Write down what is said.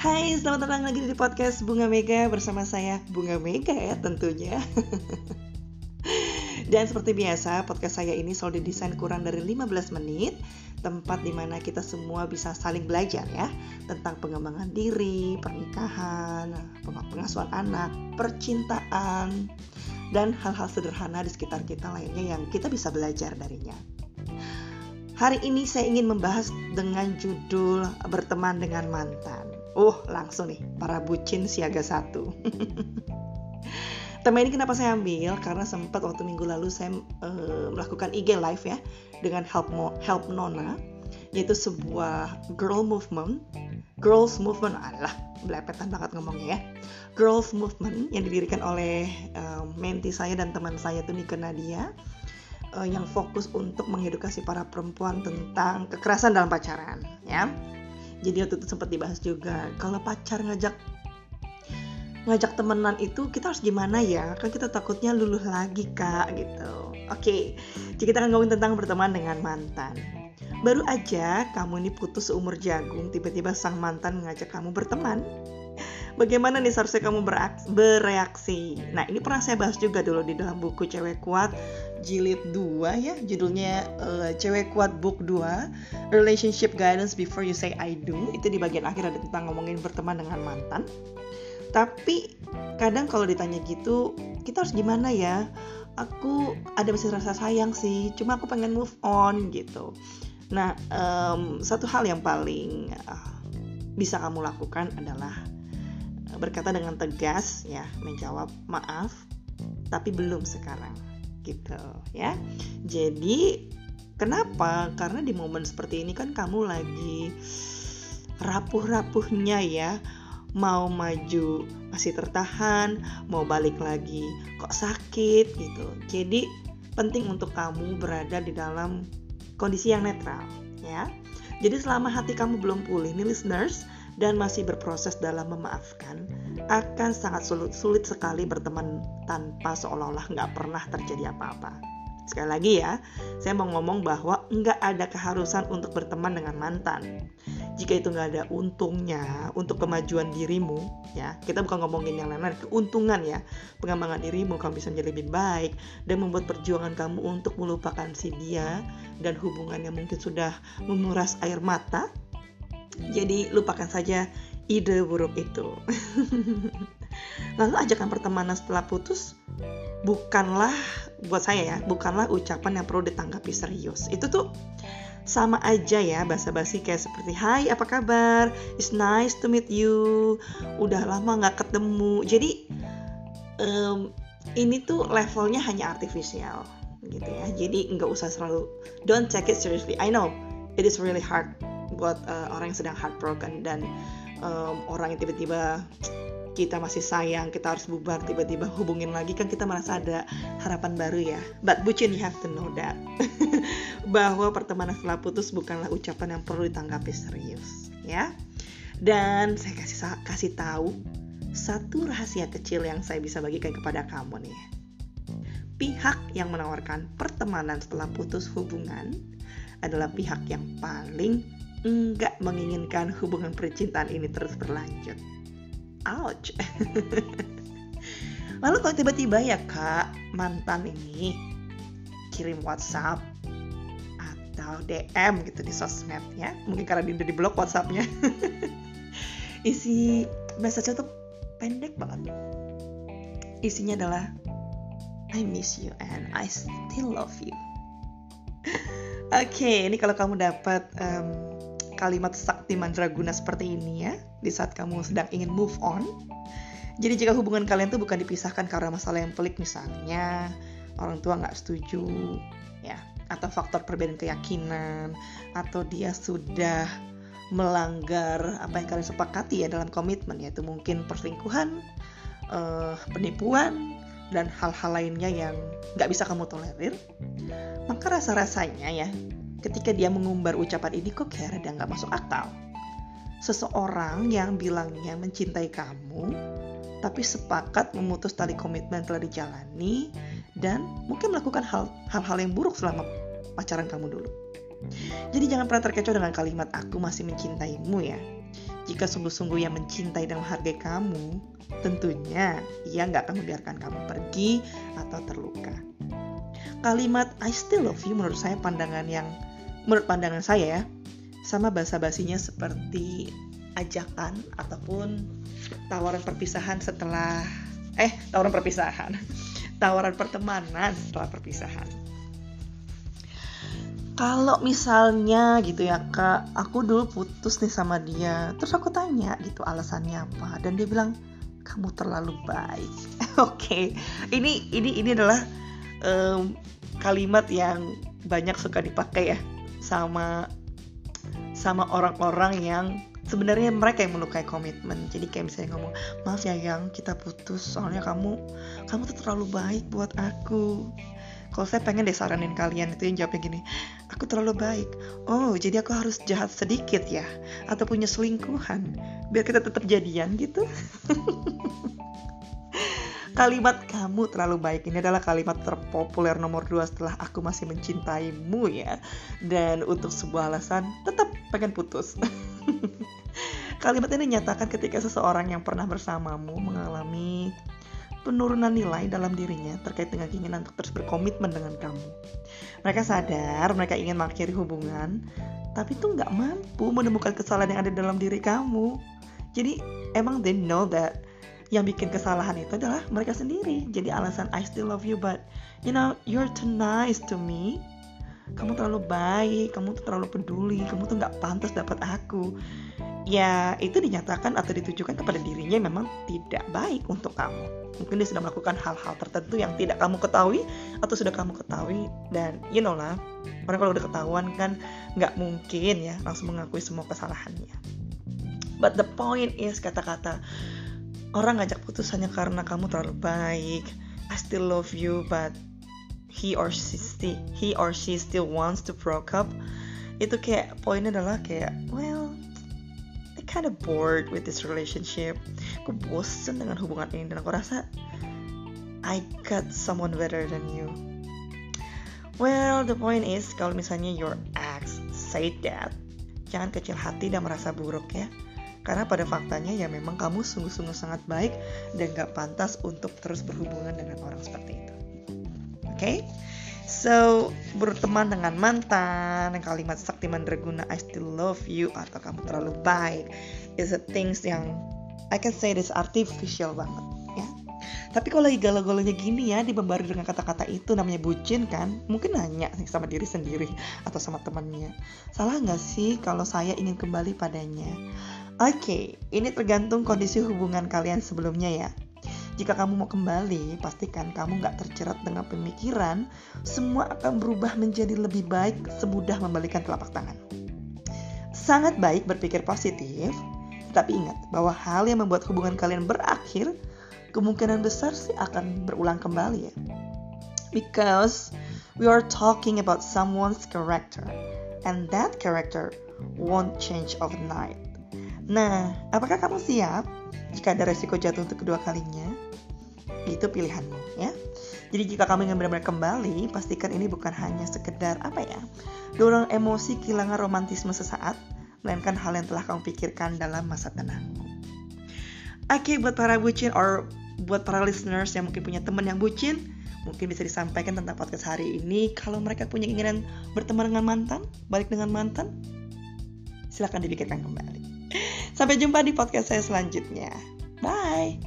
Hai, selamat datang lagi di podcast Bunga Mega bersama saya Bunga Mega ya tentunya. Dan seperti biasa, podcast saya ini selalu didesain kurang dari 15 menit, tempat di mana kita semua bisa saling belajar ya, tentang pengembangan diri, pernikahan, pengasuhan anak, percintaan, dan hal-hal sederhana di sekitar kita lainnya yang kita bisa belajar darinya. Hari ini saya ingin membahas dengan judul berteman dengan mantan. Oh, langsung nih, para bucin siaga satu. Tema ini kenapa saya ambil? Karena sempat waktu minggu lalu saya uh, melakukan IG live ya dengan help Mo, help Nona, yaitu sebuah girl movement, girls movement, adalah belepetan banget ngomongnya ya. Girls movement yang didirikan oleh uh, menti saya dan teman saya tuh Nika Nadia uh, yang fokus untuk mengedukasi para perempuan tentang kekerasan dalam pacaran ya jadi waktu itu sempat dibahas juga kalau pacar ngajak ngajak temenan itu kita harus gimana ya? Kan kita takutnya luluh lagi kak gitu. Oke jadi kita akan ngomongin tentang berteman dengan mantan. Baru aja kamu ini putus seumur jagung tiba-tiba sang mantan mengajak kamu berteman bagaimana nih seharusnya kamu bereaksi? Nah ini pernah saya bahas juga dulu di dalam buku cewek kuat jilid 2 ya judulnya uh, cewek kuat book 2 relationship guidance before you say I do. Itu di bagian akhir ada tentang ngomongin berteman dengan mantan. Tapi kadang kalau ditanya gitu kita harus gimana ya? Aku ada masih rasa sayang sih cuma aku pengen move on gitu. Nah um, satu hal yang paling uh, bisa kamu lakukan adalah berkata dengan tegas ya menjawab maaf tapi belum sekarang gitu ya. Jadi kenapa? Karena di momen seperti ini kan kamu lagi rapuh-rapuhnya ya mau maju masih tertahan, mau balik lagi kok sakit gitu. Jadi penting untuk kamu berada di dalam kondisi yang netral ya. Jadi selama hati kamu belum pulih nih listeners dan masih berproses dalam memaafkan, akan sangat sulit, sulit sekali berteman tanpa seolah-olah nggak pernah terjadi apa-apa. Sekali lagi ya, saya mau ngomong bahwa nggak ada keharusan untuk berteman dengan mantan. Jika itu nggak ada untungnya untuk kemajuan dirimu, ya kita bukan ngomongin yang lain-lain, keuntungan ya, pengembangan dirimu kamu bisa menjadi lebih baik dan membuat perjuangan kamu untuk melupakan si dia dan hubungan yang mungkin sudah menguras air mata. Jadi lupakan saja ide buruk itu. Lalu ajakan pertemanan setelah putus bukanlah buat saya ya, bukanlah ucapan yang perlu ditanggapi serius. Itu tuh sama aja ya basa-basi kayak seperti Hai apa kabar? It's nice to meet you. Udah lama nggak ketemu. Jadi um, ini tuh levelnya hanya artifisial gitu ya. Jadi nggak usah selalu Don't take it seriously. I know it is really hard buat uh, orang yang sedang heartbroken dan um, orang yang tiba-tiba kita masih sayang, kita harus bubar, tiba-tiba hubungin lagi kan kita merasa ada harapan baru ya. But bucin you have to know that bahwa pertemanan setelah putus bukanlah ucapan yang perlu ditanggapi serius, ya. Dan saya kasih kasih tahu satu rahasia kecil yang saya bisa bagikan kepada kamu nih. Pihak yang menawarkan pertemanan setelah putus hubungan adalah pihak yang paling enggak menginginkan hubungan percintaan ini terus berlanjut. Ouch. Lalu kalau tiba-tiba ya kak mantan ini kirim WhatsApp atau DM gitu di sosmed ya, mungkin karena dia udah di blok WhatsAppnya. Isi message tuh pendek banget. Isinya adalah I miss you and I still love you. Oke, okay, ini kalau kamu dapat um, kalimat sakti mandraguna seperti ini ya di saat kamu sedang ingin move on. Jadi jika hubungan kalian tuh bukan dipisahkan karena masalah yang pelik misalnya orang tua nggak setuju ya atau faktor perbedaan keyakinan atau dia sudah melanggar apa yang kalian sepakati ya dalam komitmen yaitu mungkin perselingkuhan, uh, penipuan dan hal-hal lainnya yang nggak bisa kamu tolerir, maka rasa-rasanya ya ketika dia mengumbar ucapan ini kok kayak rada nggak masuk akal. Seseorang yang bilangnya mencintai kamu, tapi sepakat memutus tali komitmen telah dijalani dan mungkin melakukan hal-hal yang buruk selama pacaran kamu dulu. Jadi jangan pernah terkecoh dengan kalimat aku masih mencintaimu ya. Jika sungguh-sungguh yang mencintai dan menghargai kamu, tentunya ia nggak akan membiarkan kamu pergi atau terluka. Kalimat I still love you menurut saya pandangan yang menurut pandangan saya ya sama bahasa basinya seperti ajakan ataupun tawaran perpisahan setelah eh tawaran perpisahan tawaran pertemanan setelah perpisahan kalau misalnya gitu ya kak aku dulu putus nih sama dia terus aku tanya gitu alasannya apa dan dia bilang kamu terlalu baik oke okay. ini ini ini adalah um, kalimat yang banyak suka dipakai ya sama sama orang-orang yang sebenarnya mereka yang melukai komitmen. Jadi kayak misalnya ngomong maaf ya yang kita putus soalnya kamu kamu tuh terlalu baik buat aku. Kalau saya pengen deh saranin kalian itu yang jawabnya gini aku terlalu baik. Oh jadi aku harus jahat sedikit ya? Atau punya selingkuhan? Biar kita tetap jadian gitu Kalimat kamu terlalu baik ini adalah kalimat terpopuler nomor dua setelah aku masih mencintaimu ya. Dan untuk sebuah alasan tetap pengen putus. kalimat ini nyatakan ketika seseorang yang pernah bersamamu mengalami penurunan nilai dalam dirinya terkait dengan keinginan untuk terus berkomitmen dengan kamu. Mereka sadar mereka ingin mengakhiri hubungan, tapi tuh nggak mampu menemukan kesalahan yang ada dalam diri kamu. Jadi emang they know that yang bikin kesalahan itu adalah mereka sendiri. Jadi alasan I still love you but you know you're too nice to me. Kamu terlalu baik, kamu tuh terlalu peduli, kamu tuh nggak pantas dapat aku ya itu dinyatakan atau ditujukan kepada dirinya memang tidak baik untuk kamu. Mungkin dia sudah melakukan hal-hal tertentu yang tidak kamu ketahui atau sudah kamu ketahui dan you know lah orang kalau udah ketahuan kan nggak mungkin ya langsung mengakui semua kesalahannya. But the point is kata-kata orang ngajak putus hanya karena kamu terlalu baik. I still love you but he or she still, he or she still wants to broke up. Itu kayak poinnya adalah kayak well kind of bored with this relationship aku bosen dengan hubungan ini dan aku rasa I got someone better than you well the point is kalau misalnya your ex say that jangan kecil hati dan merasa buruk ya karena pada faktanya ya memang kamu sungguh-sungguh sangat baik dan gak pantas untuk terus berhubungan dengan orang seperti itu. Oke? Okay? So, berteman dengan mantan, kalimat sakti mandraguna I still love you atau kamu terlalu baik is a things yang I can say this artificial banget ya. Tapi kalau lagi galau-galaunya gini ya dibembari dengan kata-kata itu namanya bucin kan Mungkin nanya nih sama diri sendiri atau sama temannya Salah nggak sih kalau saya ingin kembali padanya? Oke, ini tergantung kondisi hubungan kalian sebelumnya ya jika kamu mau kembali, pastikan kamu nggak terjerat dengan pemikiran, semua akan berubah menjadi lebih baik semudah membalikan telapak tangan. Sangat baik berpikir positif, tapi ingat bahwa hal yang membuat hubungan kalian berakhir, kemungkinan besar sih akan berulang kembali ya. Because we are talking about someone's character, and that character won't change overnight. Nah, apakah kamu siap jika ada resiko jatuh untuk kedua kalinya? itu pilihanmu ya. Jadi jika kamu ingin benar-benar kembali pastikan ini bukan hanya sekedar apa ya dorong emosi kehilangan romantisme sesaat melainkan hal yang telah kamu pikirkan dalam masa tenangmu oke buat para bucin or buat para listeners yang mungkin punya teman yang bucin mungkin bisa disampaikan tentang podcast hari ini. Kalau mereka punya keinginan berteman dengan mantan balik dengan mantan silahkan dipikirkan kembali sampai jumpa di podcast saya selanjutnya. Bye